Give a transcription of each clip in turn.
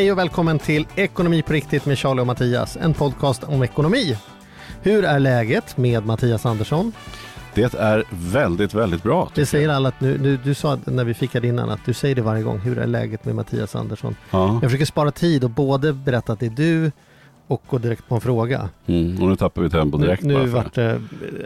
Hej och välkommen till Ekonomi på riktigt med Charlie och Mattias, en podcast om ekonomi. Hur är läget med Mattias Andersson? Det är väldigt, väldigt bra. Det säger alla att nu, nu, du sa när vi fikade innan att du säger det varje gång. Hur är läget med Mattias Andersson? Ja. Jag försöker spara tid och både berätta att det är du och gå direkt på en fråga. Mm, och nu tappar vi tempo direkt. Nu, nu vart det eh,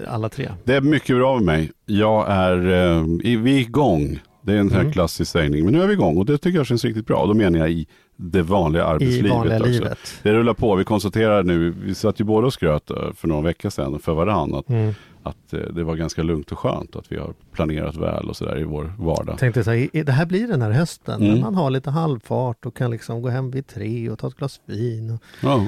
alla tre. Det är mycket bra med mig. Jag är, eh, vi är igång. Det är en sån här Mm. klassisk sägning. Men nu är vi igång och det tycker jag känns riktigt bra. Då menar jag i det vanliga I arbetslivet vanliga också. livet. Det rullar på. Vi konstaterar nu, vi satt ju båda och skröt eh, för några veckor sedan för varandra att, Mm. att eh, det var ganska lugnt och skönt att vi har planerat väl och sådär i vår vardag. Tänkte så här, det här blir den här hösten Mm. när man har lite halvfart och kan liksom gå hem vid tre och ta ett glas vin. Och, Ja.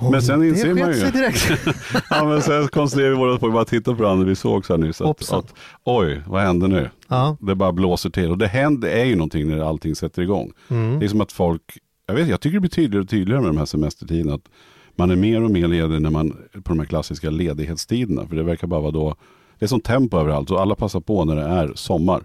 Och Men sen inser det man ju- sig direkt. ja men sen konstaterade vi båda två, bara tittade på varandra, vi såg så här nyss att, att oj, vad hände nu? ja. Det bara blåser till och det händer är ju någonting när allting sätter igång. Mm. Det är som att folk, jag vet jag tycker det blir tydligare och tydligare med de här semestertiderna. Att man är mer och mer ledig när man, på de här klassiska ledighetstiderna. För det verkar bara vara då, det är som tempo överallt och alla passar på när det är sommar.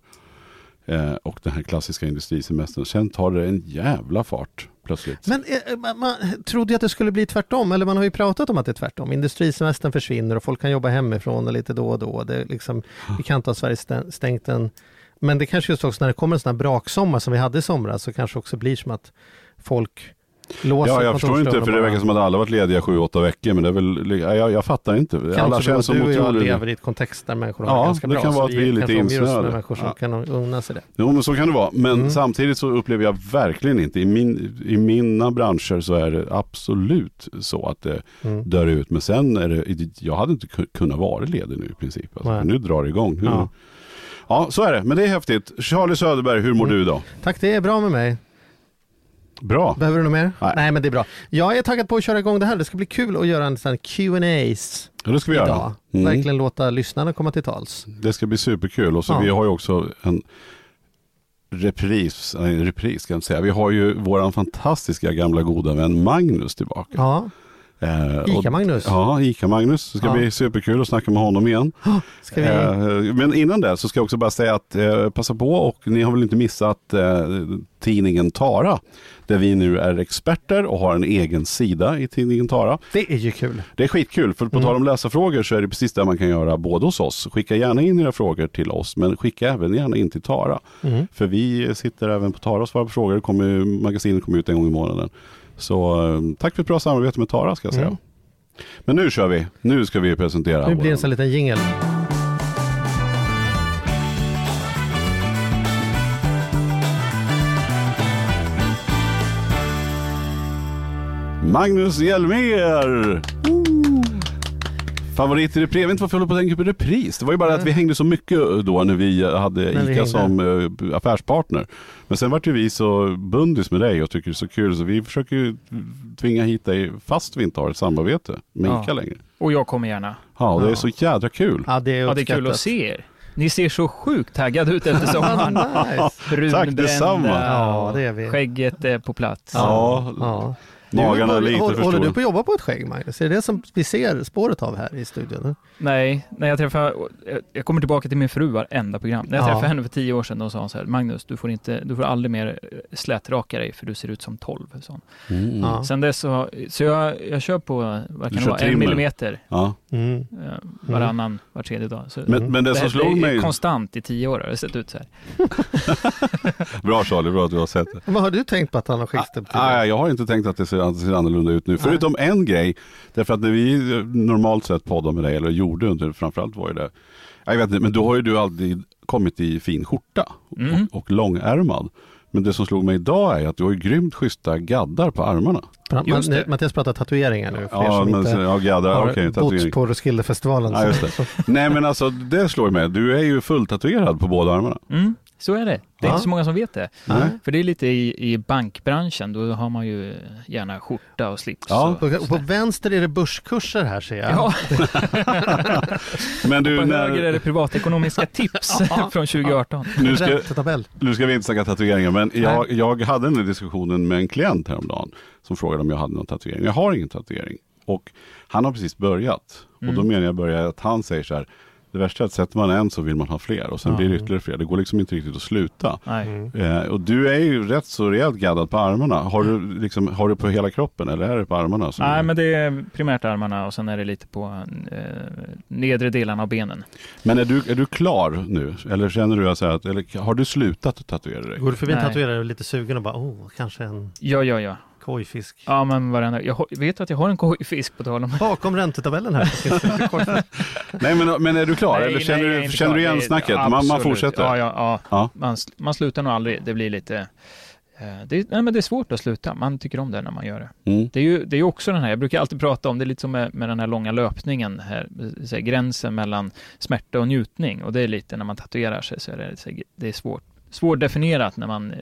Eh, och den här klassiska industrisemestern. Sen tar det en jävla fart plötsligt. Men eh, eh, man, man trodde ju att det skulle bli tvärtom, eller man har ju pratat om att det är tvärtom. Industrisemestern försvinner och folk kan jobba hemifrån och lite då och då. Det liksom, vi kan inte ha Sverige stängt en... Men det kanske just också när det kommer en sån här braksommar som vi hade i somras så kanske också blir som att folk låser Ja, jag förstår inte för det verkar som att alla varit lediga sju, åtta veckor. Men det är väl, ja, jag, jag fattar inte. Det kan alla känns som du och jag lever i ett kontext där människor har Ja, det ganska det bra. kan så vara att vi är lite kanske insnöade. människor som Ja. kan unna sig det. Jo men så kan det vara. Men Mm. samtidigt så upplever jag verkligen inte, i, min, i mina branscher så är det absolut så att det Mm. dör ut. Men sen är det, jag hade inte ku- kunnat vara ledig nu i princip. Alltså, nu drar det igång. Ja. ja. så är det. Men det är häftigt. Charlie Söderberg, hur mår Mm. du då? Tack, det är bra med mig. Bra. Behöver du något mer? Nej. men det är bra. Jag är taggad på att köra igång det här. Det ska bli kul att göra en sån Q&As Ja, det ska vi idag. göra. Mm. Verkligen låta lyssnarna komma till tals. Det ska bli superkul. Och så Ja. vi har ju också en repris, nej, en repris ska jag säga. Vi har ju våran fantastiska gamla goda vän Magnus tillbaka. Ja, Ica-Magnus. Ja, Ica-Magnus. Det ska Ja. bli superkul att snacka med honom igen. Ska vi... Eh, Men innan det så ska jag också bara säga att eh, passa på och ni har väl inte missat eh, tidningen Tara. Där vi nu är experter och har en egen sida i tidningen Tara. Det är ju kul. Det är skitkul för på Mm. tal om läsarfrågor så är det precis det man kan göra både hos oss. Skicka gärna in era frågor till oss men skicka även gärna in till Tara. Mm. För vi sitter även på Tara och svarar på frågor. Kommer, magasinet kommer ut en gång i månaden. Så eh, tack för ett bra samarbete med Tara ska jag säga. Mm. Men nu kör vi. Nu ska vi presentera. Nu blir det en sån liten jingel. Magnus Hjelmér! Favorit i repris. Jag vet inte varför jag håller på att tänka på repris. Det var ju bara att vi hängde så mycket då när vi hade När vi ICA hängde. som eh, affärspartner. Men sen vart ju vi så bundis med dig och tycker det är så kul så vi försöker ju tvinga hit dig fast vi inte har ett samarbete med Ja. ICA längre. Och jag kommer gärna. Ja, det är Ja. så jädra kul. Ja, det är, Ja, det är kul att se er. Ni ser så sjukt taggade ut efter sommaren. nice. Tack detsamma. Ja, det är vi. Skägget är på plats. Ja, Ja. Magarna Du, är lite håller, för håller du på att jobba på ett skägg, Magnus? Är det det som vi ser spåret av här i studion? Nej, när jag träffade, jag- kommer tillbaka till min fru varenda program. När jag Ja. träffade henne för tio år sedan, då sa hon så här, Magnus, du får, inte, du får aldrig mer slätraka dig för du ser ut som 12. sa hon. Mm. Ja. Sen dess så, så jag, jag kör på, vad kan det vara, en millimeter Ja. Mm. eh, varannan, var tredje dag. Så Men, men det det, som slog är mig... konstant i tio år har det sett ut så här. Bra Charlie, bra att du har sett det. Vad har du tänkt på att han har skäggstubb till? Ah, jag har inte tänkt att det ser, att det ser annorlunda ut nu. Förutom en grej. Därför att när vi eh, normalt sett poddar med dig, eller gjorde under, framförallt var ju det. Jag vet inte, men då har ju du alltid kommit i fin skjorta. Mm. Och, och långärmad. Men det som slog mig idag är att du har ju grymt schyssta gaddar på armarna. Just. Mattias pratar tatueringar nu, för er Ja, som men, inte ja gaddar, har okej. bott på Roskildefestivalen. Ja. Nej men alltså det slår mig. Du är ju fulltatuerad på båda armarna. Mm, så är det. Det är Ja. inte så många som vet det. Nej. För det är lite i, i bankbranschen, då har man ju gärna skjorta och slips. Ja. och, Och, och på vänster är det börskurser här ser jag. ja, Men du, på höger är när, det privatekonomiska tips från 2018. nu, ska, nu ska vi inte snacka tatueringar, men jag, jag hade den här diskussionen med en klient häromdagen som frågade om jag hade någon tatuering. Jag har ingen tatuering. Och han har precis börjat. Och då Mm. menar jag börja att han säger så här, Det värsta är att sätter man en så vill man ha fler och sen Ja. blir det ytterligare fler. Det går liksom inte riktigt att sluta. Nej. Mm. Eh, och du är ju rätt så rejält gaddad på armarna. Har du, liksom, har du på hela kroppen eller är det på armarna? som- Nej, men det är primärt armarna och sen är det lite på eh, nedre delarna av benen. Men är du, är du klar nu? Eller känner du att, eller, har du slutat tatuera dig? Går du förbi en tatuerare och är lite sugen och bara, oh, kanske en Ja, ja, ja. Kojfisk. Ja, men varenda, jag vet att jag har en kojfisk på tal om Bakom räntetabellen här. Nej men, men är du klar? Nej, eller nej, känner, är du, känner du klar. igen Det- snacket? Man, man fortsätter? Ja, ja, ja. Ja. Man, man slutar nog aldrig. Det blir lite... eh, Det nej, men det är svårt att sluta. Man tycker om det när man gör det. Mm. Det är ju det är också den här, jag brukar alltid prata om, det är lite som med, med den här långa löpningen här, så här, gränsen mellan smärta och njutning. Och det är lite när man tatuerar sig så är det, så här, det är svårt, svårdefinierat när man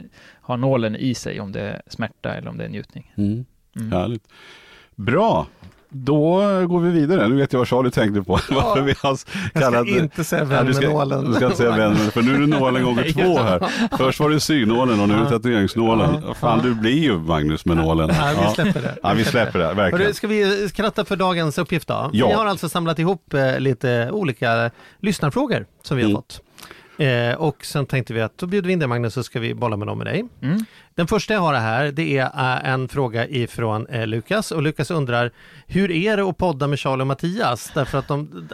har nålen i sig, om det är smärta eller om det är njutning. Mm. Mm. Härligt. Bra. Då går vi vidare. Nu vet jag vad Charlie tänkte på. Varför vi har Jag ska kallat inte säga Ja, vän med ska, nålen. Du ska inte säga vän, för nu är det nålen gånger två här. Först var det synålen och nu är det Ja. tatueringsnålen. Ja. Fan, du blir ju Magnus med nålen. Nej, vi Ja. släpper det. Ja, vi släpper det, verkligen. Hörru, ska vi skratta för dagens uppgift då? Ja. Vi har alltså samlat ihop eh, lite olika lyssnarfrågor som vi har Mm. Eh, och sen tänkte vi att då bjuder vi in dig Magnus så ska vi bolla med dem med dig. Mm. Den första jag har här det är eh, en fråga ifrån eh, Lukas och Lukas undrar hur är det att podda med Charlie och Mattias? Därför att de,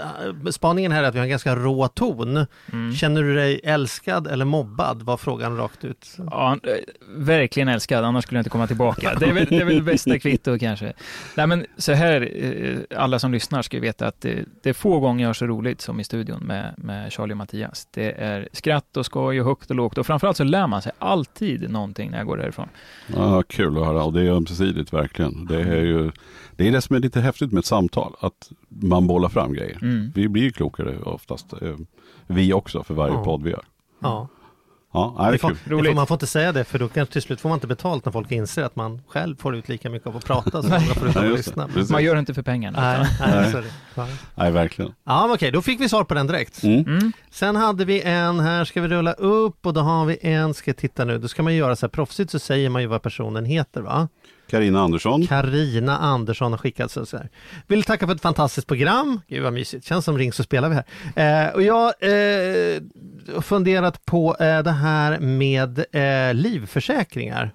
eh, spaningen här är att vi har en ganska rå ton. Mm. Känner du dig älskad eller mobbad? Var frågan rakt ut. Ja, verkligen älskad, annars skulle jag inte komma tillbaka. Det är väl det, är väl det bästa kvitto kanske. Nej men så här, alla som lyssnar ska veta att det, det är få gånger jag har så roligt som i studion med, med Charlie och Mattias. Det är skratt och skoj och högt och lågt och framförallt så lär man sig alltid någonting när jag går därifrån. Ja, kul att höra och det är ömsesidigt verkligen. Det är ju det, är det som är lite häftigt med ett samtal, att man bollar fram grejer. Mm. Vi blir ju klokare oftast, eh, vi också, för varje Ja. podd vi gör. Ja. Ja, det är Det får, kul. det får, Roligt. man får inte säga det för då kanske till slut får man inte betalt när folk inser att man själv får ut lika mycket av att prata som andra får ut av att lyssna. Precis. Man gör det inte för pengarna. Nej, utan- nej, Nej. Nej, verkligen. Ja, okej, då fick vi svar på den direkt. Mm. Mm. Sen hade vi en här, ska vi rulla upp och då har vi en, ska jag titta nu, då ska man göra så här proffsigt så säger man ju vad personen heter va? Karina Andersson. Karina Andersson har skickat så här. Vill tacka för ett fantastiskt program. Gud vad mysigt, känns som ring så spelar vi här. Eh, och jag eh, har funderat på eh, det här med eh, livförsäkringar.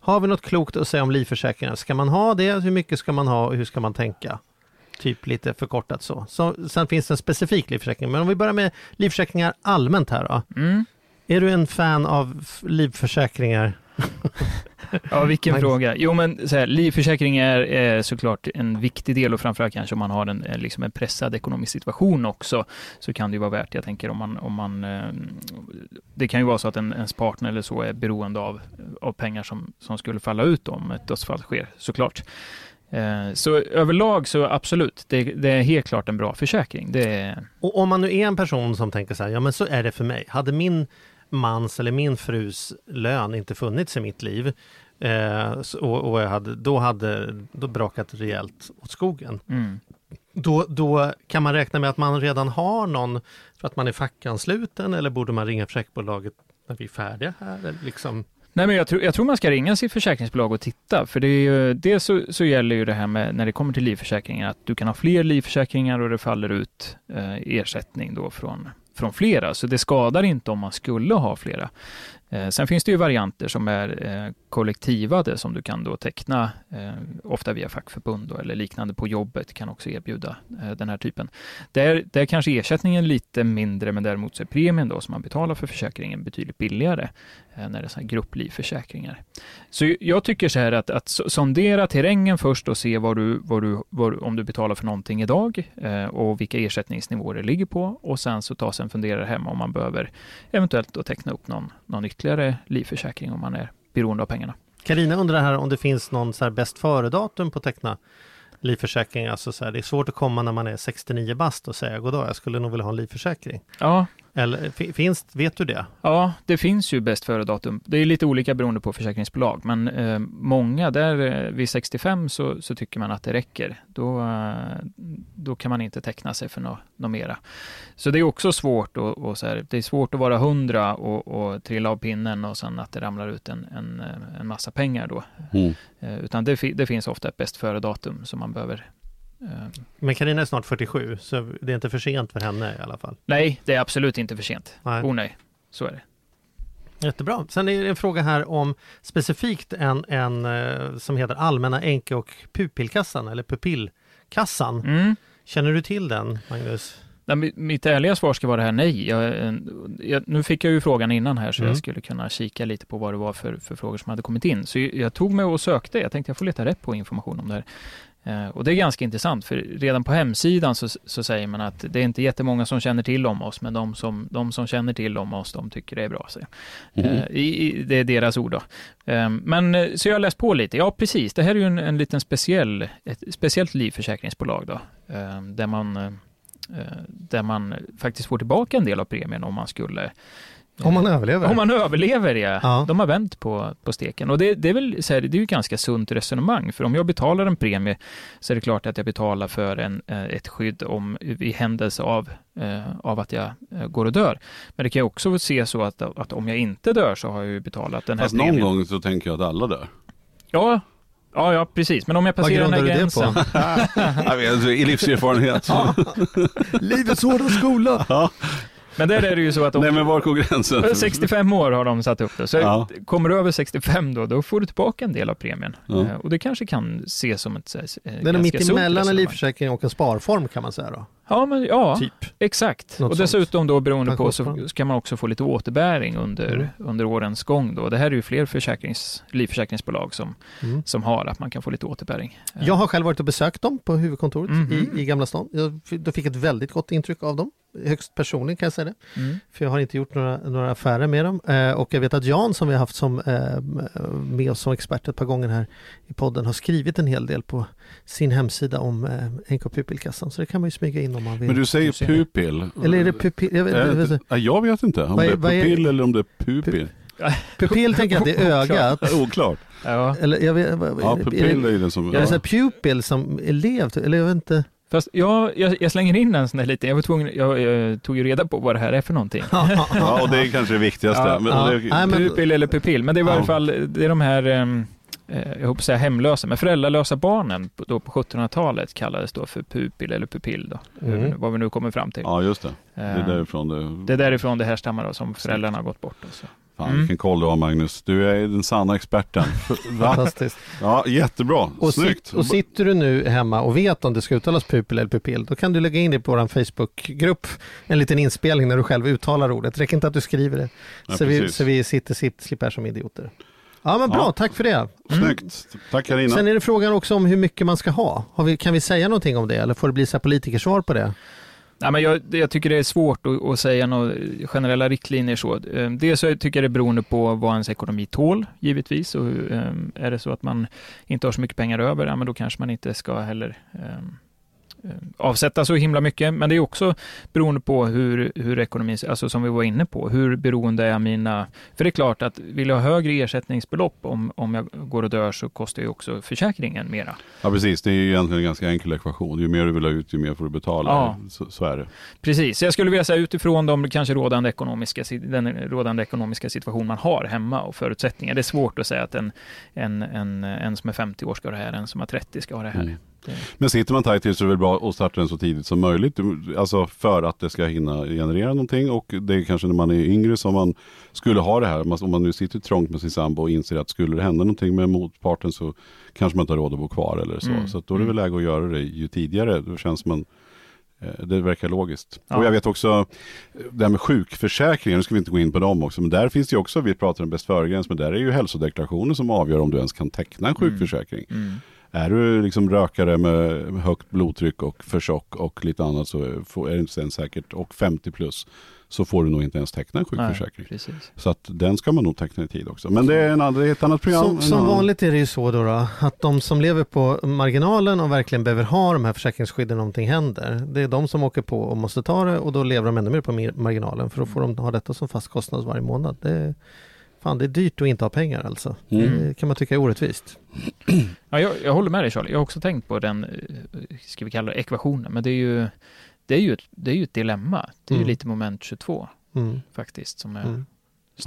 Har vi något klokt att säga om livförsäkringar? Ska man ha det? Hur mycket ska man ha och hur ska man tänka? Typ lite förkortat så. så. Sen finns det en specifik livförsäkring. Men om vi börjar med livförsäkringar allmänt här då. Mm. Är du en fan av livförsäkringar? Ja, vilken Magnus. fråga. Jo, men så här, livförsäkring är, är såklart en viktig del och framförallt kanske om man har en, eh, liksom en pressad ekonomisk situation också, så kan det ju vara värt, jag tänker om man, om man eh, det kan ju vara så att en, ens partner eller så är beroende av, av pengar som, som skulle falla ut om ett dödsfall sker, såklart. Eh, Så överlag så absolut, det, det är helt klart en bra försäkring. Det Och om man nu är en person som tänker så här, ja men så är det för mig. Hade min mans eller min frus lön inte funnits i mitt liv eh, så- och, jag hade, då hade då brakat rejält åt skogen. mm. Då, då kan man räkna med att man redan har någon för att man är fackansluten eller borde man ringa försäkringsbolaget när vi är färdiga här? Eller liksom, Nej, men jag tror, jag tror man ska ringa sitt försäkringsbolag och titta, för det är ju, dels så, så gäller ju det här med när det kommer till livförsäkringar, att du kan ha fler livförsäkringar och det faller ut eh, ersättning då från, från flera, så det skadar inte om man skulle ha flera. Eh, sen finns det ju varianter som är eh, kollektivade som du kan då teckna, eh, ofta via fackförbund då, eller liknande på jobbet kan också erbjuda den här typen. Där, där kanske ersättningen är lite mindre, men däremot så är premien då som man betalar för försäkringen betydligt billigare när det är så här grupplivförsäkringar. Så jag tycker så här att, att sondera terrängen först och se vad du, vad du, vad, om du betalar för någonting idag och vilka ersättningsnivåer det ligger på och sen så ta sig en funderare hemma om man behöver eventuellt då teckna upp någon, någon ytterligare livförsäkring om man är beroende av pengarna. Karina undrar här om det finns någon så här bäst före-datum på att teckna livförsäkring. Alltså så här, det är svårt att komma när man är 69 bast och säga goddag, jag skulle nog vilja ha en livförsäkring. Ja, Eller fi- finns, vet du det? Ja, det finns ju bäst före-datum. Det är lite olika beroende på försäkringsbolag, men eh, många där eh, vid 65 så, så tycker man att det räcker. Då, eh, då kan man inte teckna sig för något nå mera. Så det är också svårt och, och så här, det är svårt att vara 100 och, och trilla av pinnen och sen att det ramlar ut en, en, eh, en massa pengar då. Mm. Eh, utan det, det finns ofta ett bäst före-datum som man behöver eh, Men Carina är snart 47, så det är inte för sent för henne i alla fall. nej, det är absolut inte för sent. Nej. Oh nej, så är det. Jättebra. Sen är det en fråga här om specifikt en, en eh, som heter Allmänna änke och pupillkassan eller pupillkassan. Mm. Känner du till den, Magnus? Nej, mi- Mitt ärliga svar ska vara det här nej. Jag, eh, jag, nu fick jag ju frågan innan här så Mm. jag skulle kunna kika lite på vad det var för, för frågor som hade kommit in. Så jag, jag tog mig och sökte. Jag tänkte jag får leta rätt på information om det här. Eh, och det är ganska intressant för redan på hemsidan så, så säger man att det är inte jättemånga som känner till om oss men de som, de som känner till om oss de tycker det är bra. Så. Mhm. Eh, i, det är deras ord då. Eh, men eh, så jag har läst på lite. Ja precis, det här är ju en, en liten speciell, ett speciellt livförsäkringsbolag då. Eh, där man där man faktiskt får tillbaka en del av premien om man skulle Om man överlever? om man överlever, ja. Ja. De har vänt på, på steken. Och det, det är väl så här, det är ju ganska sunt resonemang. För om jag betalar en premie så är det klart att jag betalar för en, eh, ett skydd om, i händelse av, eh, av att jag eh, går och dör. Men det kan ju också se så att, att om jag inte dör så har jag ju betalat den här Fast någon premien. gång så tänker jag att alla dör. Ja, ja, ja, precis. Men om jag Vad passerar den här grundar du det gränsen. på? I livserfarenhet. Livets hårda skola! Ja. Men där är det ju så att om, Nej men var går gränsen? 65 år har de satt upp det. Så Ja. kommer du över 65 då, då får du tillbaka en del av premien. Ja. Eh, Och det kanske kan ses som ett eh, Den är mitt emellan en livförsäkring och en sparform kan man säga då. Ja, men, ja Typ. exakt. Något och dessutom då beroende på så, kan man också få lite återbäring under, Mm. under årens gång. Då. Det här är ju fler försäkrings, livförsäkringsbolag som, Mm. som har att man kan få lite återbäring. Eh, Jag har själv varit och besökt dem på huvudkontoret Mhm. i, i Gamla stan. Jag då fick ett väldigt gott intryck av dem. Högst personligen kan jag säga det. Mm. För jag har inte gjort några, några affärer med dem. Eh, och jag vet att Jan som vi har haft som, eh, med oss som expert ett par gånger här i podden har skrivit en hel del på sin hemsida om eh, NK Pupillkassan. Så det kan man ju smyga in om man vill. Men du säger pupil. Eller är det pupill? Jag vet, Är jag det vet, inte- Ja, jag vet inte om Vad är- det är vad är- eller om det är pupil. pupill tänker jag att det är ögat. Är Oklart. Ja. Eller jag vet, vad, Ja, är det- pupill är är det, ju den som... är det så här pupil som elev? Eller jag vet inte. Fast ja, jag, jag slänger in en sån här liten, jag var tvungen, jag, jag tog ju reda på vad det här är för någonting. Ja, och det är kanske det viktigaste. Ja, men, ja. det, Nej, men- Pupil eller pupill, men det är i Ja. varje fall, det är de här, ehm, eh, jag hoppas säga hemlösa, men föräldralösa barnen på- då på 1700-talet kallades då för pupil eller pupill då, Mm. hur- vad vi nu kommer fram till. ja, just det. Det är Eh, därifrån det... det är därifrån det härstammar då, som föräldrarna har gått bort. Och så. Fan, Mm. vilken koll du har Magnus. Du är den sanna experten. Fantastiskt. Ja, jättebra. Och, Snyggt. sit, och sitter du nu hemma och vet om det ska uttalas pupil eller pupill, då kan du lägga in det på vår Facebookgrupp, en liten inspelning när du själv uttalar ordet. Det räcker inte att du skriver det. Ja, så, vi, så vi sitter, sitter, slipper här som idioter. Ja men bra, Ja. tack för det. Snyggt. Tack Carina. Sen är det frågan också om hur mycket man ska ha. Har vi, kan vi säga någonting om det eller får det bli så här politikersvar på det? Nej, men jag, jag tycker det är svårt att, att säga några generella riktlinjer så. Ehm, dels så tycker jag det är beroende på vad ens ekonomi tål, givetvis. Och, ehm, är det så att man inte har så mycket pengar över, ja, men då kanske man inte ska heller eh, avsätta så himla mycket. Men det är också beroende på hur, hur ekonomin, alltså som vi var inne på, hur beroende är mina... För det är klart att vill jag ha högre ersättningsbelopp om, om jag går och dör så kostar ju också försäkringen mera. Ja, precis. Det är ju egentligen en ganska enkel ekvation. Ju mer du vill ha ut, ju mer får du betala. Ja. Så, så är det. Precis, jag skulle vilja säga utifrån de kanske rådande ekonomiska, den rådande ekonomiska situation man har hemma och förutsättningar. Det är svårt att säga att en, en, en, en som är 50 år ska ha det här, en som är 30 ska ha det här. Mm. Men sitter man tajt till så är det väl bra att starta den så tidigt som möjligt. Alltså för att det ska hinna generera någonting. Och det är kanske när man är yngre som man skulle ha det här. Om man nu sitter trångt med sin sambo och inser att skulle det hända någonting med motparten så kanske man inte har råd att bo kvar eller så. Mm. Så då är det väl läge att göra det ju tidigare. Då känns man eh, det verkar logiskt. Ja. Och jag vet också eh, det här med sjukförsäkringar, nu ska vi inte gå in på dem också, men där finns det ju också, vi pratar om bäst före-gräns, men där är ju hälsodeklarationen som avgör om du ens kan teckna en Mm. sjukförsäkring. mm. Är du liksom rökare med högt blodtryck och för tjock och lite annat så är det inte ens säkert och 50 plus så får du nog inte ens teckna en sjukförsäkring. Nej. Så att den ska man nog teckna i tid också. Men det är, en, annan- det är ett annat program. Som, som vanligt är det ju så då, då att de som lever på marginalen och verkligen behöver ha de här försäkringsskydden om någonting händer. Det är de som åker på och måste ta det och då lever de ännu mer på mar- marginalen för då får de ha detta som fast kostnad varje månad. Det är, fan, det är dyrt att inte ha pengar alltså. Mm. Det kan man tycka är orättvist. Ja, jag, jag håller med dig Charlie. Jag har också tänkt på den, eh, ska vi kalla det ekvationen, men det är ju, det är ju, ett, det är ju ett dilemma. Det är ju Mm. lite moment 22 Mm. faktiskt, som är Mm.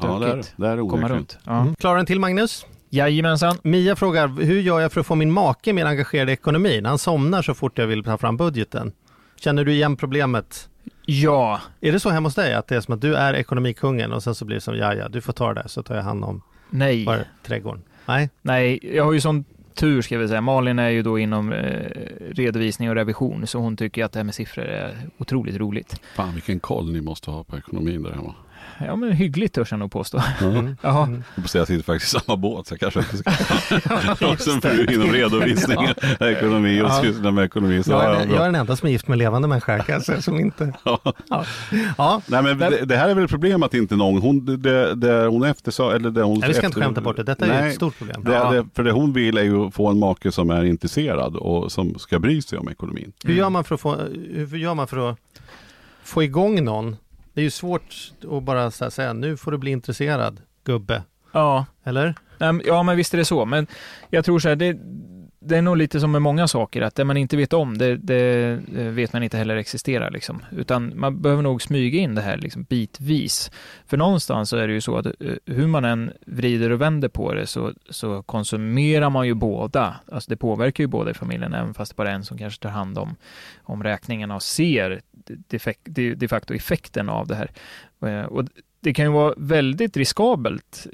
Ja, det är det. stökigt är komma runt. Ja. Mm. Klarar en till Magnus? Jajamensan. Mia frågar, hur gör jag för att få min make mer engagerad i ekonomin? Han somnar så fort jag vill ta fram budgeten. Känner du igen problemet? Ja, Är det så hemma hos dig att det är som att du är ekonomikungen och sen så blir det som, ja ja, du får ta det så tar jag hand om nej. bara trädgården? Nej? Nej, jag har ju sån tur ska vi säga. Malin är ju då inom eh, redovisning och revision, så hon tycker att det här med siffror är otroligt roligt. Fan vilken koll ni måste ha på ekonomin där hemma. Ja, men hyggligt törs jag nog påstå. Mm. Jaha. Mm. Jag säga att sitter faktiskt i samma båt så jag kanske inte ska Ja, inom redovisning, ekonomi och Ja. syssla med ekonomi. Så, Jag ja, är, ja, jag är den enda som är gift med levande människa kan jag säga, som inte... Ja. Ja. ja. Nej men det, det här är väl ett problem att inte någon, hon, det, det hon eftersa, eller det hon Nej, vi ska inte efter- skämta bort det, detta är Nej, ett stort problem. Det, det, för det hon vill är ju att få en make som är intresserad och som ska bry sig om ekonomin. Hur gör man för att få, hur gör man för att få igång någon? Det är ju svårt att bara säga, nu får du bli intresserad, gubbe. Ja. Eller? Ja, men visst är det så. Men jag tror så här, det, det är nog lite som med många saker, att det man inte vet om, det, det eh, vet man inte heller existerar. Liksom. Utan man behöver nog smyga in det här liksom, bitvis. För någonstans så är det ju så att eh, hur man än vrider och vänder på det så, så konsumerar man ju båda. Alltså det påverkar ju båda i familjen, även fast det bara är en som kanske tar hand om, om räkningarna och ser de, de, facto effekten av det här. Eh, och det kan ju vara väldigt riskabelt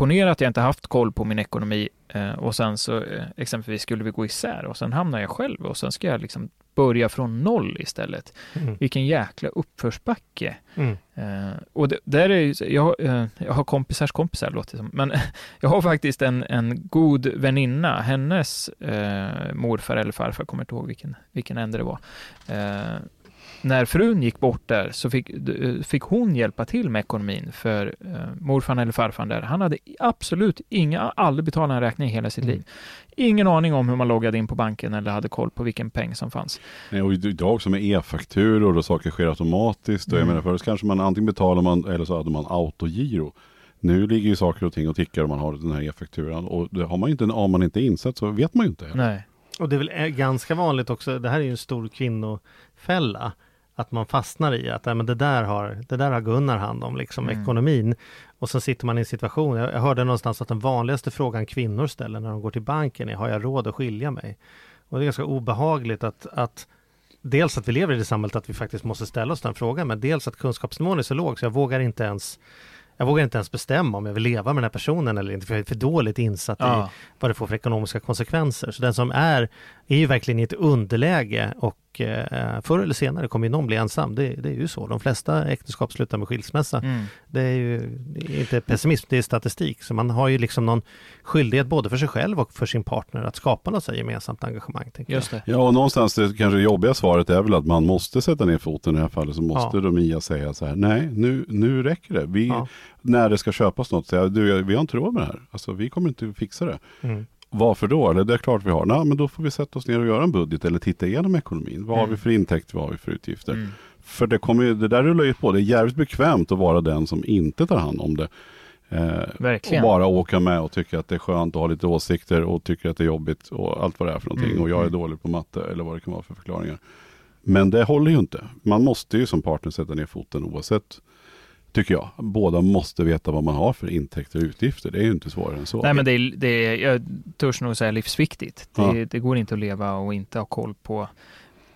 ponera att jag inte haft koll på min ekonomi eh, och sen så eh, exempelvis skulle vi gå isär och sen hamnar jag själv och sen ska jag liksom börja från noll istället. Mm. Vilken jäkla uppförsbacke. Mm. Eh, och det, där är ju, jag, eh, jag har kompisars kompisar låter det som, men jag har faktiskt en, en god väninna, hennes eh, morfar eller farfar, kommer inte ihåg vilken, vilken ände det var. Eh, när frun gick bort där så fick, d- fick hon hjälpa till med ekonomin för eh, morfar eller farfar där, han hade absolut inga, aldrig betalat en räkning i hela sitt Mm. liv. Ingen aning om hur man loggade in på banken eller hade koll på vilken peng som fanns. Nej, Och idag också med e-fakturor och saker sker automatiskt. Och jag Mm. menar förut kanske man antingen betalar man eller så hade man autogiro. Nu ligger ju saker och ting och tickar om man har den här e-fakturan. Och det har man inte, om man inte är insatt så vet man ju inte. heller. Nej. Och det är väl eh, ganska vanligt också, det här är ju en stor kvinnofälla, att man fastnar i att "Nej, men det, där har, det där har Gunnar hand om, liksom Mm. ekonomin. Och så sitter man i en situation, jag, jag hörde någonstans att den vanligaste frågan kvinnor ställer när de går till banken är, har jag råd att skilja mig? Och det är ganska obehagligt att, att dels att vi lever i det samhället att vi faktiskt måste ställa oss den frågan, men dels att kunskapsnivån är så låg så jag vågar inte ens jag vågar inte ens bestämma om jag vill leva med den här personen eller inte, för jag är för dåligt insatt i Ja. vad det får för ekonomiska konsekvenser. Så den som är, är ju verkligen i ett underläge och eh, förr eller senare kommer ju någon bli ensam. Det, det är ju så. De flesta äktenskap slutar med skilsmässa. Mm. Det är ju det är inte pessimism, det är statistik. Så man har ju liksom någon skyldighet både för sig själv och för sin partner att skapa något så gemensamt engagemang. Just det. Ja, och någonstans det kanske jobbiga svaret är väl att man måste sätta ner foten i det här fallet. Så måste Ja. då Mia säga så här, nej nu, nu räcker det. Vi, Ja. När det ska köpas något, säga, du, vi har inte råd med det här. Alltså vi kommer inte fixa det. Mm. Varför då? Eller det är klart vi har. Nej, men då får vi sätta oss ner och göra en budget eller titta igenom ekonomin. Vad har Mm. vi för intäkter, vad har vi för utgifter? Mm. För det, kommer ju, det där rullar ju på. Det är jävligt bekvämt att vara den som inte tar hand om det. Eh, och bara åka med och tycka att det är skönt att ha lite åsikter och tycker att det är jobbigt och allt vad det är för någonting. Mm. Och jag är dålig på matte eller vad det kan vara för förklaringar. Men det håller ju inte. Man måste ju som partner sätta ner foten oavsett, tycker jag. Båda måste veta vad man har för intäkter och utgifter. Det är ju inte svårare än så. Nej, men det är, det är, jag törs nog säga livsviktigt. Det, Ja. det går inte att leva och inte ha koll på,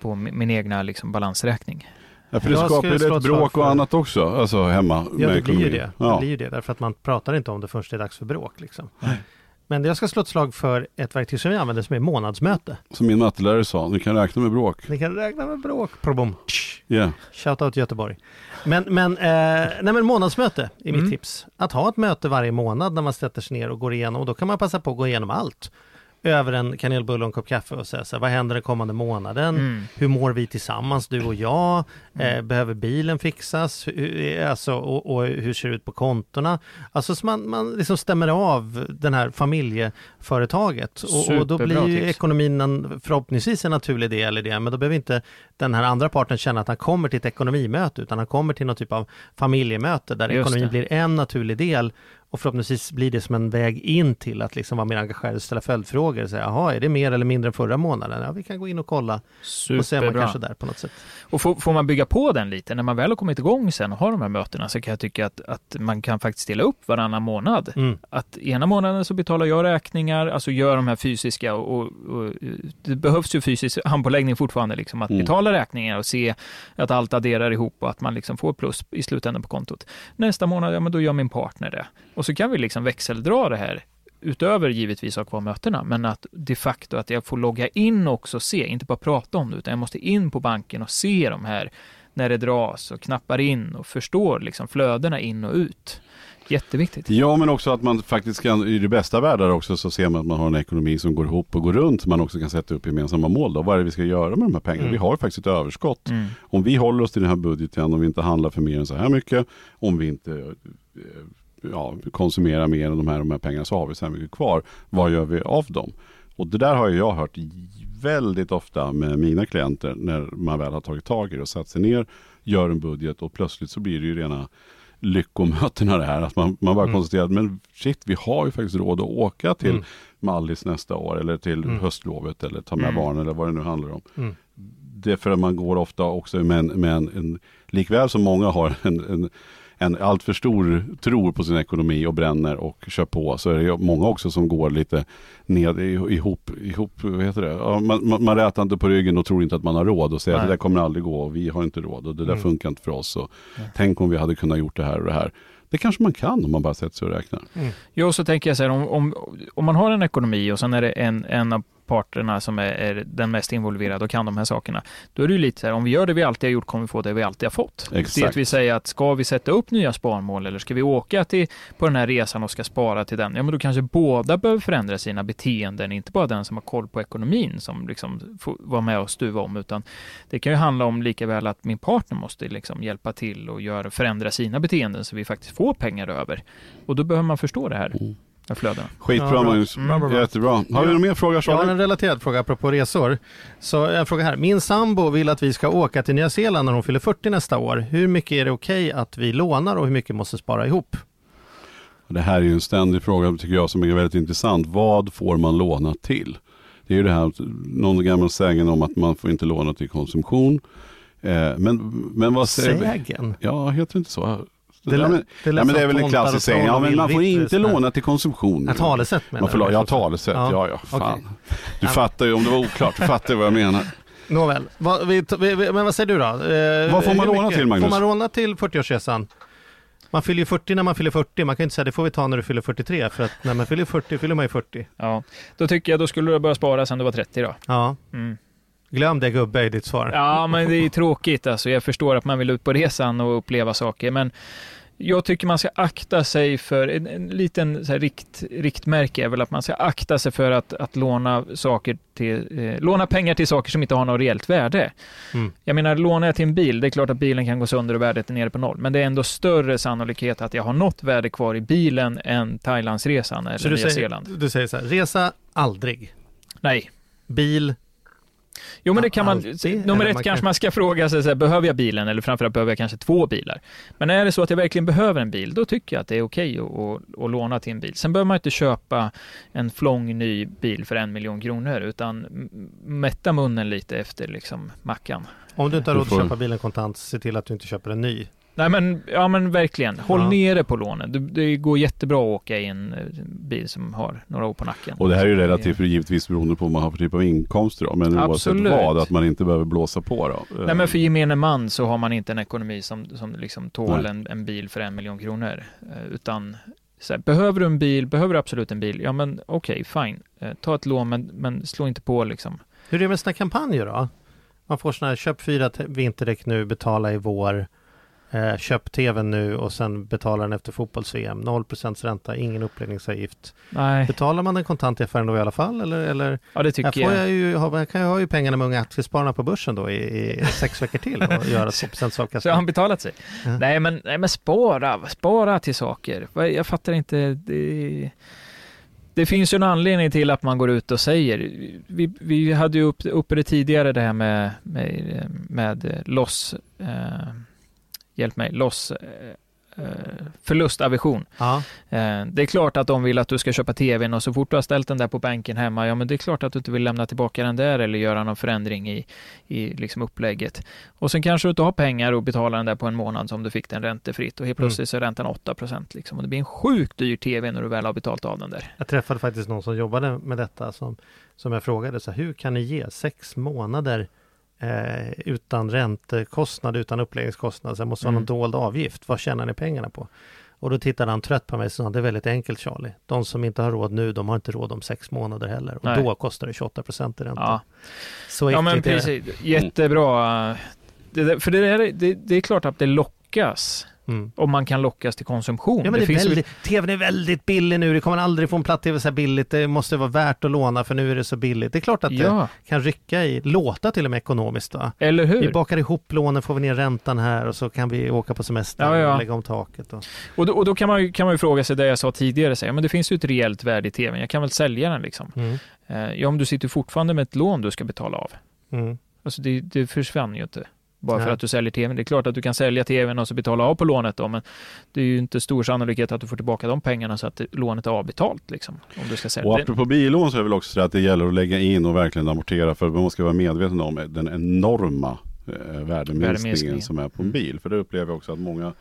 på min, min egna liksom balansräkning. ja, för det Jag skapar ju ett bråk och för- annat också, alltså hemma. Ja, med det blir ju det. Ja. Det blir ju det, därför att man pratar inte om det förrän det är dags för bråk. Liksom. Nej. Men jag ska slå ett slag för ett verktyg som vi använder som är månadsmöte. Som min mattelärare sa, ni kan räkna med bråk. Ni kan räkna med bråk. Probom. Yeah. Shoutout Göteborg. Men, men, eh, nej men månadsmöte är mitt Mm. tips. Att ha ett möte varje månad när man sätter sig ner och går igenom och då kan man passa på att gå igenom allt. Över en kanelbulle och en kopp kaffe och säga så här, vad händer den kommande månaden? Mm. Hur mår vi tillsammans, du och jag? Eh, behöver bilen fixas? Hur, alltså, och, och hur ser det ut på kontona? Alltså så man, man liksom stämmer av den här familjeföretaget. Och, och då blir ju ekonomin en, förhoppningsvis en naturlig del i det. Men då behöver inte den här andra parten känna att han kommer till ett ekonomimöte utan han kommer till någon typ av familjemöte där Just ekonomin det. blir en naturlig del och förhoppningsvis blir det som en väg in till att liksom vara mer engagerad och ställa följdfrågor. Och säga, Jaha, är det mer eller mindre än förra månaden? Ja, vi kan gå in och kolla. Superbra. Och så är man kanske där på något sätt. Och får, får, man bygga på den lite, när man väl har kommit igång sen och har de här mötena så kan jag tycka att, att man kan faktiskt dela upp varannan månad. Mm. Att ena månaden så betalar jag räkningar, alltså gör de här fysiska och, och, och det behövs ju fysisk handpåläggning fortfarande, liksom att Mm. betala räkningar och se att allt adderar ihop och att man liksom får plus i slutändan på kontot. Nästa månad, ja men då gör min partner det. Och så kan vi liksom växeldra det här utöver givetvis att ha kvar mötena, men att de facto att jag får logga in också och se, inte bara prata om det, utan jag måste in på banken och se de här när det dras och knappar in och förstår liksom flödena in och ut. Jätteviktigt. Ja, men också att man faktiskt kan, i det bästa världar också, så ser man att man har en ekonomi som går ihop och går runt. Man också kan sätta upp gemensamma mål. Då. Vad är det vi ska göra med de här pengarna? Mm. Vi har faktiskt ett överskott. Mm. Om vi håller oss till den här budgeten, om vi inte handlar för mer än så här mycket, om vi inte eh, ja, konsumerar mer än de här, de här pengarna, så har vi så här mycket kvar. Vad gör vi av dem? Och det där har jag hört väldigt ofta med mina klienter när man väl har tagit tag i det och satt sig ner, gör en budget och plötsligt så blir det ju rena lyckomötena det här. Att man, man bara Mm. konstaterar, men shit, vi har ju faktiskt råd att åka till Mm. Mallis nästa år eller till Mm. höstlovet eller ta med Mm. barn eller vad det nu handlar om. Mm. Det är för att man går ofta också med en, med en, en likväl som många har en, en, en alltför stor tro på sin ekonomi och bränner och kör på så är det många också som går lite ned ihop, ihop vad heter det? Ja, man, man, man rätar inte på ryggen och tror inte att man har råd och säger att Nej. det där kommer aldrig gå och vi har inte råd och det där Mm. funkar inte för oss. Och Nej. Tänk om vi hade kunnat gjort det här och det här. Det kanske man kan om man bara sätter sig och räknar. Jo, så tänker jag så här, om, om, om man har en ekonomi och sen är det en, en av parterna som är, är den mest involverade och kan de här sakerna, då är det ju lite så här, om vi gör det vi alltid har gjort kommer vi få det vi alltid har fått. Exakt. Det vill säga att ska vi sätta upp nya sparmål eller ska vi åka till, på den här resan och ska spara till den, ja men då kanske båda behöver förändra sina beteenden, inte bara den som har koll på ekonomin som liksom får vara med och stuva om, utan det kan ju handla om lika väl att min partner måste liksom hjälpa till och göra, förändra sina beteenden så vi faktiskt får pengar över. Och då behöver man förstå det här, Mm. Flödena. Skitbra Ja, bra. Magnus. Mm. Bra, bra, bra. Jättebra. Har vi Ja. någon mer fråga Jag har Charlie? en relaterad fråga apropå resor. Så en fråga här. Min sambo vill att vi ska åka till Nya Zeeland när hon fyller 40 nästa år. Hur mycket är det okej att vi lånar och hur mycket måste spara ihop? Det här är ju en ständig fråga tycker jag som är väldigt intressant. Vad får man låna till? Det är ju det här, någon gammal sägen om att man får inte låna till konsumtion. Eh, men, men vad säger vi? Sägen? Ja, heter det inte så? Det, ja, men, det, ja, men det är väl en klassisk sägning. Ja, men man får inte låna till konsumtion. Ja, talesätt menar Man får, du? ja, talesätt. Ja. Ja, ja, fan. Okej. Du fattar ju, om det var oklart, du fattar vad jag menar. Nåväl, vad, vi, vi, vi, men vad säger du då? Eh, Vad får man låna till, Magnus? Får man låna till 40-årsresan? Man fyller ju 40 när man fyller 40, man kan inte säga det får vi ta när du fyller 43 för att när man fyller 40 fyller man ju 40. Ja, då tycker jag då skulle du börja spara sen du var 30 då. Ja, Mm. glöm det gubbe i ditt svar. Ja, men det är tråkigt alltså. Jag förstår att man vill ut på resan och uppleva saker, men jag tycker man ska akta sig för, en, en liten så här, rikt, riktmärke är väl att man ska akta sig för att, att låna saker till, eh, låna pengar till saker som inte har något reellt värde. Mm. Jag menar, lånar jag till en bil, det är klart att bilen kan gå sönder och värdet är nere på noll, men det är ändå större sannolikhet att jag har något värde kvar i bilen än Thailandsresan eller Så du Nya säger, Zeeland. du säger så här, resa aldrig. Nej. Bil, Jo, men det kan man, Alltid, nummer ett man kanske kan- man ska fråga sig, så här, behöver jag bilen? Eller framförallt behöver jag kanske två bilar? Men är det så att jag verkligen behöver en bil, då tycker jag att det är okej att, att, att låna till en bil. Sen behöver man inte köpa en flång ny bil för en miljon kronor, utan mätta munnen lite efter liksom mackan. om du inte har råd att köpa bilen kontant, se till att du inte köper en ny. Nej men, ja men verkligen, håll Ja. nere på lånen. Det, det går jättebra att åka i en eh, bil som har några år på nacken. Och det här är ju relativt givetvis beroende på vad man har för typ av inkomster då. Men Absolut. oavsett vad, att man inte behöver blåsa på då. Nej men för gemene man så har man inte en ekonomi som, som liksom tål en, en bil för en miljon kronor. Eh, utan så här, behöver du en bil, behöver du absolut en bil, ja men okej, fine. Eh, ta ett lån men, men slå inte på liksom. Hur är det med sådana kampanjer då? Man får sådana här, köp fyra te- vinterdäck nu, betala i vår. Eh, köp tvn nu och sen betala den efter fotbolls-VM. 0% ränta, ingen uppläggningsavgift. Nej, Betalar man den kontant i affären då i alla fall? Eller, eller ja det här tycker får jag. jag ju, här kan jag ha ju pengarna med unga aktiespararna på börsen då i, i sex veckor till och göra 2% Så har avkastning. han betalat sig? Ja. Nej, men, nej men spara, spara till saker. Jag fattar inte. Det, det finns ju en anledning till att man går ut och säger. Vi, vi hade ju upp, uppe det tidigare det här med, med, med loss, eh, hjälp mig, loss, eh, eh, förlustaversion. Ja. Eh, det är klart att de vill att du ska köpa tvn och så fort du har ställt den där på bänken hemma, ja men det är klart att du inte vill lämna tillbaka den där eller göra någon förändring i, i liksom upplägget. Och sen kanske du inte har pengar att betala den där på en månad som du fick den räntefritt och helt Mm. plötsligt så är räntan 8% liksom. Och det blir en sjukt dyr tv när du väl har betalt av den där. Jag träffade faktiskt någon som jobbade med detta som, som jag frågade så här, hur kan ni ge sex månader eh, utan räntekostnad, utan uppläggningskostnad, så det måste vara Mm. någon dold avgift. Vad tjänar ni pengarna på? Och då tittade han trött på mig och sa, det är väldigt enkelt Charlie. De som inte har råd nu, de har inte råd om sex månader heller. Och Nej. då kostar det 28 procent i ränta. Ja, Så ja men äckligt är det. precis. Jättebra. Det där, för det, där, det, det är klart att det lockas. Mm. Om man kan lockas till konsumtion. Ja men det är finns ju- väldigt, tvn är väldigt billig nu, det kommer aldrig få en platt-tv så här billigt, det måste vara värt att låna för nu är det så billigt. Det är klart att det Ja, kan rycka i, låta till och med ekonomiskt va? eller Vi hur? bakar ihop lånen, får vi ner räntan här och så kan vi åka på semester Ja, ja. och lägga om taket. Och... Och då, och då kan, man ju, kan man ju fråga sig det jag sa tidigare, så här, men det finns ju ett reellt värde i tvn, jag kan väl sälja den liksom. Mm. Eh, ja, om du sitter fortfarande med ett lån du ska betala av. Mm. Alltså det, det försvann ju inte. Bara för Nej. att du säljer tvn. Det är klart att du kan sälja tvn och så betala av på lånet då, men det är ju inte stor sannolikhet att du får tillbaka de pengarna så att lånet är avbetalt liksom. Om du ska sälja. Och apropå billån så är det väl också så att det gäller att lägga in och verkligen amortera för man ska vara medveten om den enorma eh, värdeminskningen Värdeminskningen. som är på en bil. För det upplever jag också att många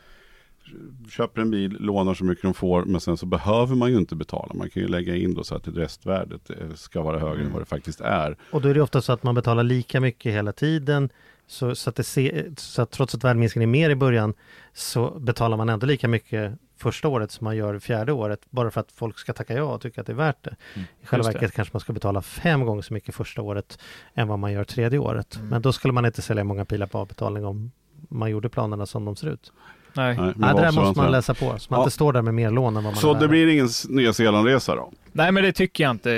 köper en bil, lånar så mycket de får men sen så behöver man ju inte betala. Man kan ju lägga in då så att restvärdet eh, ska vara högre än vad det faktiskt är. Och då är det ofta så att man betalar lika mycket hela tiden. Så, så, att, det se, så att trots att värdeminskningen är mer i början så betalar man ändå lika mycket första året som man gör fjärde året. Bara för att folk ska tacka ja och tycka att det är värt det. Mm. I själva verket kanske man ska betala fem gånger så mycket första året än vad man gör tredje året. Mm. Men då skulle man inte sälja många pilar på avbetalning om man gjorde planerna som de ser ut. Nej. Nej, men Nej, det där måste man läsa på, så man Ja. inte står där med mer lån än vad man Så det blir ingen Nya Zeeland-resa då? Nej, men det tycker jag inte.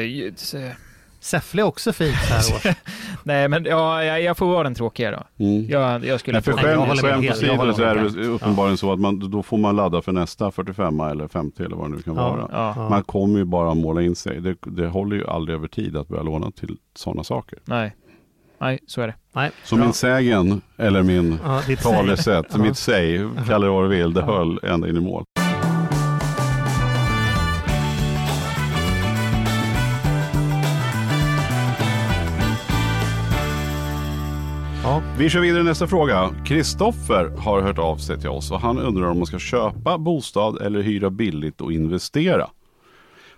Säffle är också fint så här års. Nej, men ja, jag, jag får vara den tråkiga då. Mm. Jag, jag skulle Nej, för skämt, skämt åsido så är det uppenbarligen så att man, då får man ladda för nästa 45 eller 50 eller vad det nu kan Ja. vara. Ja, Ja. Man kommer ju bara att måla in sig. Det, det håller ju aldrig över tid att börja låna till sådana saker. nej. Nej, så är det. Nej, Så bra. min sägen, eller min ja, talesätt, Ja. mitt säg, kalla det vad du vill, det Ja. höll ända in i mål. Ja. Vi kör vidare nästa fråga. Kristoffer har hört av sig till oss och han undrar om man ska köpa bostad eller hyra billigt och investera.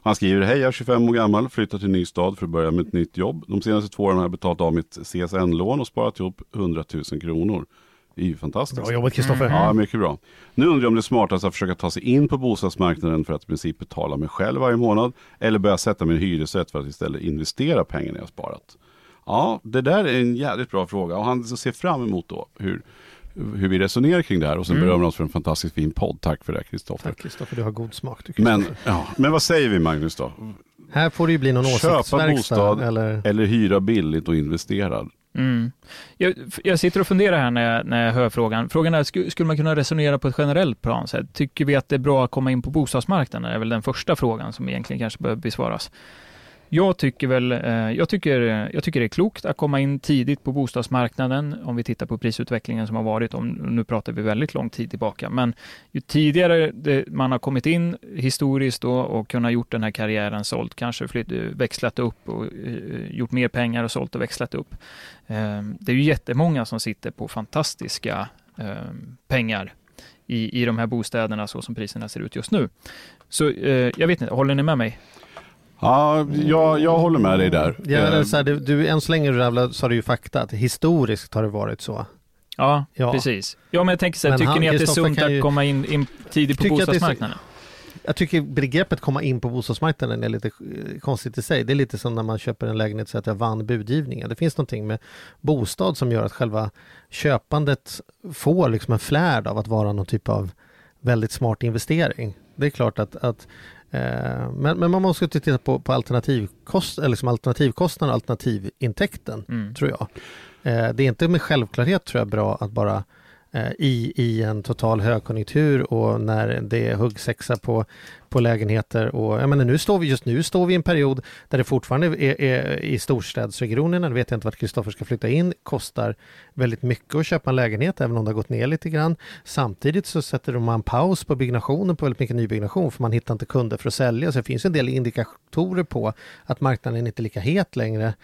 Han skriver, hej jag är 25 år gammal, flyttat till ny stad för att börja med ett nytt jobb. De senaste två åren har jag betalat av mitt CSN-lån och sparat ihop 100 000 kronor. Det är ju fantastiskt. Bra jobbat Kristoffer. Mm. Ja, mycket bra. Nu undrar jag om det är smartast att försöka ta sig in på bostadsmarknaden för att i princip betala mig själv varje månad. Eller börja sätta en hyresrätt för att istället investera pengarna jag sparat. Ja, det där är en jävligt bra fråga och han ser fram emot då hur, hur vi resonerar kring det här och sen Mm. berömmer oss för en fantastiskt fin podd. Tack för det Kristoffer. Tack Kristoffer, du har god smak. Du, Men, ja, men vad säger vi Magnus då? Här får det ju bli någon Köpa åsiktsverkstad. bostad. Eller... Eller hyra billigt och investera? Mm. Jag, jag sitter och funderar här när jag, när jag hör frågan. Frågan är, skulle, skulle man kunna resonera på ett generellt plan? Så här, tycker vi att det är bra att komma in på bostadsmarknaden? Det är väl den första frågan som egentligen kanske behöver besvaras. Jag tycker väl, eh, jag tycker, eh, jag tycker det är klokt att komma in tidigt på bostadsmarknaden om vi tittar på prisutvecklingen som har varit, om, nu pratar vi väldigt lång tid tillbaka, men ju tidigare det, man har kommit in historiskt då och kunnat gjort den här karriären, sålt, kanske flytt, eh, växlat upp och gjort mer pengar och sålt och växlat upp. Det är ju jättemånga som sitter på fantastiska pengar i, i de här bostäderna så som priserna ser ut just nu. Så eh, jag vet inte, håller ni med mig? Ja, jag, jag håller med dig där. Ja, så här, du, du, än så länge du sa du ju fakta, att historiskt har det varit så. Ja, Ja. precis. Ja, men jag tänker så här, Men tycker han- ni att det är sunt kan att ju- komma in, in tidigt på så- bostadsmarknaden? Jag tycker begreppet komma in på bostadsmarknaden är lite eh, konstigt i sig. Det är lite som när man köper en lägenhet så att jag vann budgivningen. Det finns någonting med bostad som gör att själva köpandet får liksom en flärd av att vara någon typ av väldigt smart investering. Det är klart att, att men, men man måste titta på, på alternativkost, eller liksom alternativkostnaden och alternativintäkten Mm. tror jag. Eh, det är inte med självklarhet tror jag bra att bara eh, Eh, i, i en total högkonjunktur och när det är huggsexa på, på lägenheter. Och, jag menar, nu står vi, just nu står vi i en period där det fortfarande är, är i storstadsregionerna, nu vet jag inte vart Kristoffer ska flytta in, kostar väldigt mycket att köpa en lägenhet, även om det har gått ner lite grann. Samtidigt så sätter man paus på byggnationen på väldigt mycket nybyggnation, för man hittar inte kunder för att sälja. Så det finns en del indikatorer på att marknaden inte är lika het längre.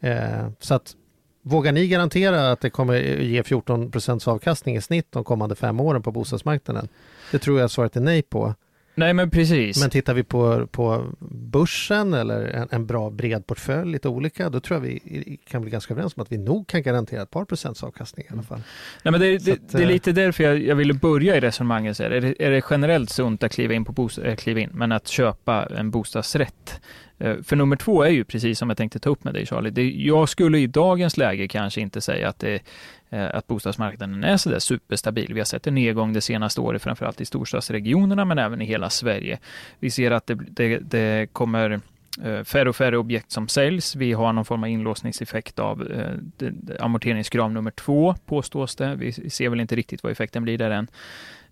Eh, så att Vågar ni garantera att det kommer ge 14% avkastning i snitt de kommande fem åren på bostadsmarknaden? Det tror jag svaret är nej på. Nej men precis. Men tittar vi på, på börsen eller en, en, bra bred portfölj, lite olika, då tror jag vi kan bli ganska överens om att vi nog kan garantera ett par procents avkastning i alla fall. Nej, men det, det, att, det är lite därför jag, jag ville börja i resonemanget. Är det, är det generellt sunt att kliva in, på bostad, äh, kliva in, men att köpa en bostadsrätt Eh, Eh, för nummer två är ju precis som jag tänkte ta upp med dig Charlie. Det, jag skulle i dagens läge kanske inte säga att, det, eh, att bostadsmarknaden är sådär superstabil. Vi har sett en nedgång det senaste året, framförallt i storstadsregionerna, men även i hela Sverige. Vi ser att det, det, det kommer eh, färre och färre objekt som säljs. Vi har någon form av inlåsningseffekt av eh, amorteringskrav nummer två, påstås det. Vi ser väl inte riktigt vad effekten blir där än.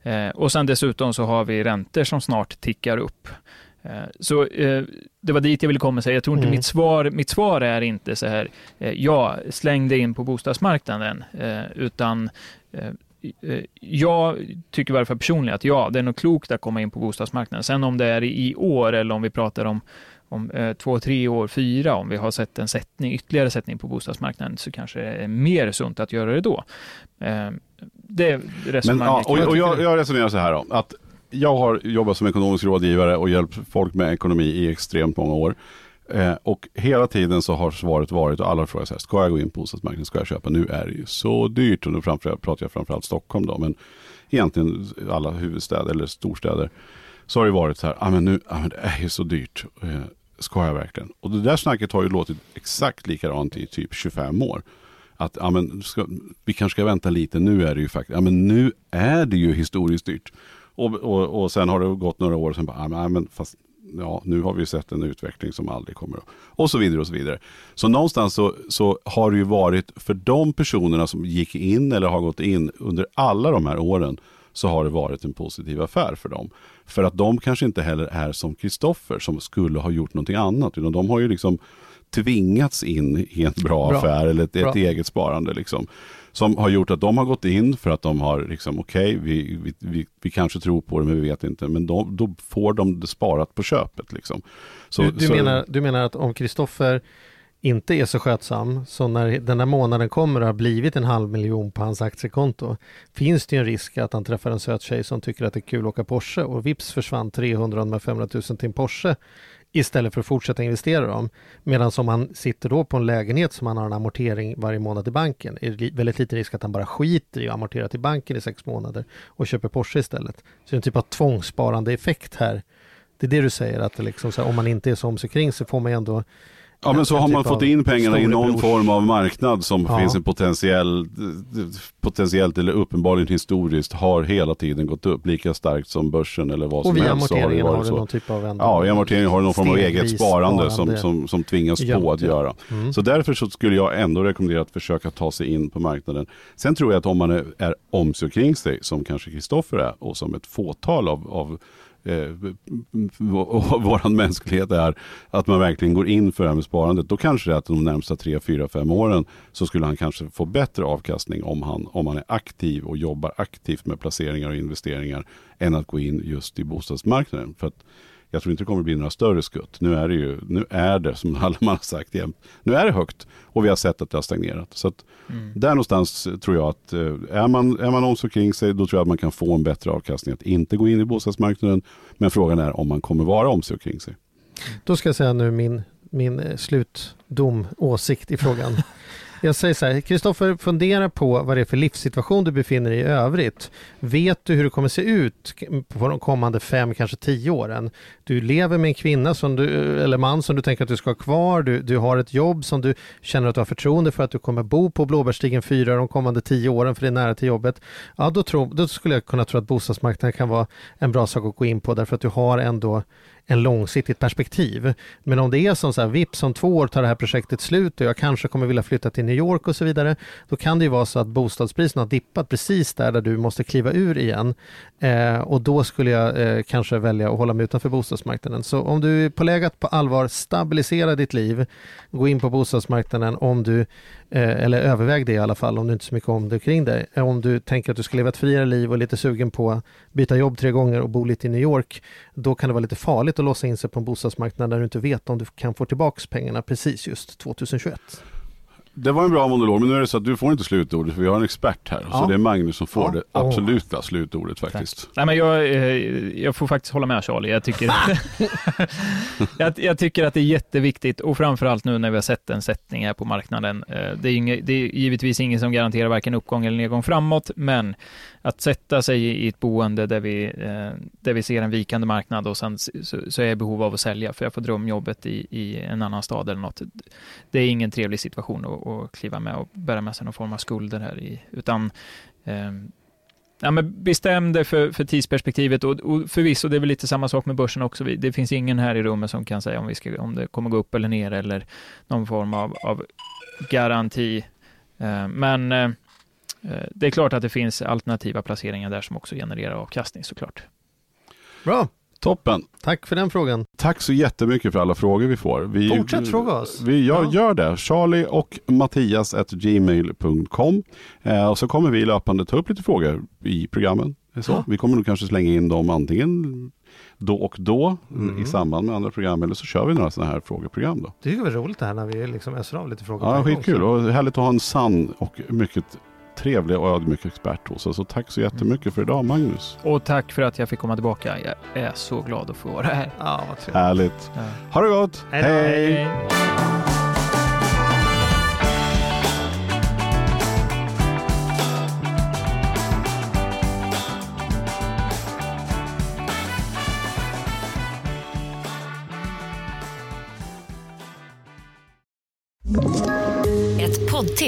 Eh, och sen dessutom så har vi räntor som snart tickar upp. Eh, så eh, det var dit jag ville komma. Jag tror inte mm. mitt, svar, mitt svar är inte så här, eh, ja, släng dig in på bostadsmarknaden, utan jag tycker varför personligen att ja, det är nog klokt att komma in på bostadsmarknaden. Sen om det är i år eller om vi pratar om, om två, tre år, fyra, om vi har sett en sättning, ytterligare sättning på bostadsmarknaden, så kanske det är mer sunt att göra det då. Det resonemanget. Men, ja, och, och jag, jag resonerar så här då, att jag har jobbat som ekonomisk rådgivare och hjälpt folk med ekonomi i extremt många år. Eh, och hela tiden så har svaret varit, och alla frågar så här, ska jag gå in på bostadsmarknaden, ska jag köpa? Nu är det ju så dyrt, och nu framför, pratar jag framförallt Stockholm då, men egentligen alla huvudstäder eller storstäder, så har det varit så här, ah, men nu, ah, men det är ju så dyrt, eh, ska jag verkligen? Och det där snacket har ju låtit exakt likadant i typ 25 år att ja, men ska, vi kanske ska vänta lite, nu är det ju faktiskt, ja, men nu är det ju historiskt dyrt. Och, och, och sen har det gått några år och sen bara, nej men fast ja, nu har vi sett en utveckling som aldrig kommer att... Och så vidare och så vidare. Så någonstans så, så har det ju varit för de personerna som gick in eller har gått in under alla de här åren så har det varit en positiv affär för dem. För att de kanske inte heller är som Kristoffer som skulle ha gjort någonting annat. Utan de har ju liksom tvingats in i en bra, bra. affär eller ett, ett eget sparande. Liksom som har gjort att de har gått in för att de har, liksom, okej, okay, vi, vi, vi, vi, kanske tror på det men vi vet inte. Men de, då får de det sparat på köpet. Liksom. Så, du, du så... Menar, du menar att om Kristoffer inte är så skötsam, så när den här månaden kommer och har blivit en halv miljon på hans aktiekonto, finns det en risk att han träffar en söt tjej som tycker att det är kul att åka Porsche och vips försvann 300 med 500 000 till en Porsche istället för att fortsätta investera dem. Medan om han sitter då på en lägenhet som han har en amortering varje månad i banken är det väldigt liten risk att han bara skiter i att amortera till banken i sex månader och köper Porsche istället. Så det är en typ av tvångssparande effekt här. Det är det du säger att liksom här, om man inte är så om sig kring så får man ändå Ja men så har man typ fått in pengarna i någon form av marknad som ja. finns en potentiell, potentiellt eller uppenbarligen historiskt har hela tiden gått upp lika starkt som börsen eller vad som helst. Och via amorteringen har, har du någon typ av ändå, Ja, i amorteringen har du någon form av eget sparande, sparande. Som, som, som tvingas Jämt, på att göra. Mm. Så därför så skulle jag ändå rekommendera att försöka ta sig in på marknaden. Sen tror jag att om man är, är om sig kring sig, som kanske Kristoffer är, och som ett fåtal av, av eh, vår mänsklighet är att man verkligen går in för det här med sparandet. Då kanske det är att de närmsta tre, fyra, fem åren så skulle han kanske få bättre avkastning om han, om han är aktiv och jobbar aktivt med placeringar och investeringar än att gå in just i bostadsmarknaden. För att jag tror inte det kommer bli några större skutt. Nu är det ju, nu är det som alla man har sagt jämt, nu är det högt och vi har sett att det har stagnerat. Så att mm. där någonstans tror jag att eh, är man, är man om så kring sig, då tror jag att man kan få en bättre avkastning att inte gå in i bostadsmarknaden. Men frågan är om man kommer vara om sig kring sig. Då ska jag säga nu min, min eh, slutdom, åsikt i frågan. Jag säger så här, Kristoffer, fundera på vad det är för livssituation du befinner dig i övrigt. Vet du hur det kommer se ut på de kommande fem, kanske tio åren? Du lever med en kvinna som du, eller man som du tänker att du ska ha kvar. Du, du har ett jobb som du känner att du har förtroende för att du kommer bo på Blåbärstigen 4 de kommande tio åren för det är nära till jobbet. Ja, då, tro, då skulle jag kunna tro att bostadsmarknaden kan vara en bra sak att gå in på därför att du har ändå en långsiktigt perspektiv. Men om det är som så här, vips om två år tar det här projektet slut och jag kanske kommer vilja flytta till New York och så vidare, då kan det ju vara så att bostadspriserna har dippat precis där, där du måste kliva ur igen. Eh, och då skulle jag eh, kanske välja att hålla mig utanför bostadsmarknaden. Så om du är på läge att på allvar stabilisera ditt liv, gå in på bostadsmarknaden om du Eh, eller överväg det i alla fall om du inte så mycket om det kring dig. Eh, om du tänker att du ska leva ett friare liv och är lite sugen på att byta jobb tre gånger och bo lite i New York, då kan det vara lite farligt att låsa in sig på en bostadsmarknad där du inte vet om du kan få tillbaka pengarna precis just 2021. Det var en bra monolog, men nu är det så att du får inte slutordet för vi har en expert här. Ja. Så det är Magnus som får ja. det absoluta oh. slutordet faktiskt. Nej, men jag, eh, jag får faktiskt hålla med Charlie. Jag tycker, jag, jag, tycker att det är jätteviktigt och framförallt nu när vi har sett en sättning här på marknaden. Eh, det är, inga, det är givetvis ingen som garanterar varken uppgång eller nedgång framåt, men att sätta sig i ett boende där vi, eh, där vi ser en vikande marknad och sen så, så är jag i behov av att sälja för jag får drömjobbet i, i en annan stad eller något. Det är ingen trevlig situation att, att kliva med och bära med sig någon form av skulder här i, utan eh, Ja, men bestäm dig för, för tidsperspektivet och, och förvisso, det är väl lite samma sak med börsen också. Det finns ingen här i rummet som kan säga om, vi ska, om det kommer gå upp eller ner eller någon form av, av garanti. Eh, men eh, det är klart att det finns alternativa placeringar där som också genererar avkastning såklart. Bra. Toppen. Tack för den frågan. Tack så jättemycket för alla frågor vi får. Vi, Fortsätt fråga oss. Vi gör, ja. gör det. Charlie och Mattias gmail.com. Eh, och så kommer vi löpande ta upp lite frågor i programmen. Så. Ja. Vi kommer nog kanske slänga in dem antingen då och då mm. i samband med andra program eller så kör vi några sådana här frågeprogram. Då. Det är roligt det här när vi liksom öser av lite frågor. Ja, skitkul och härligt att ha en sann och mycket trevlig och ödmjuk expert hos oss. Så tack så jättemycket för idag Magnus. Och tack för att jag fick komma tillbaka. Jag är så glad att få vara här. Ja, vad trevligt. Härligt. Ja. Ha det gott. Hej. Hej.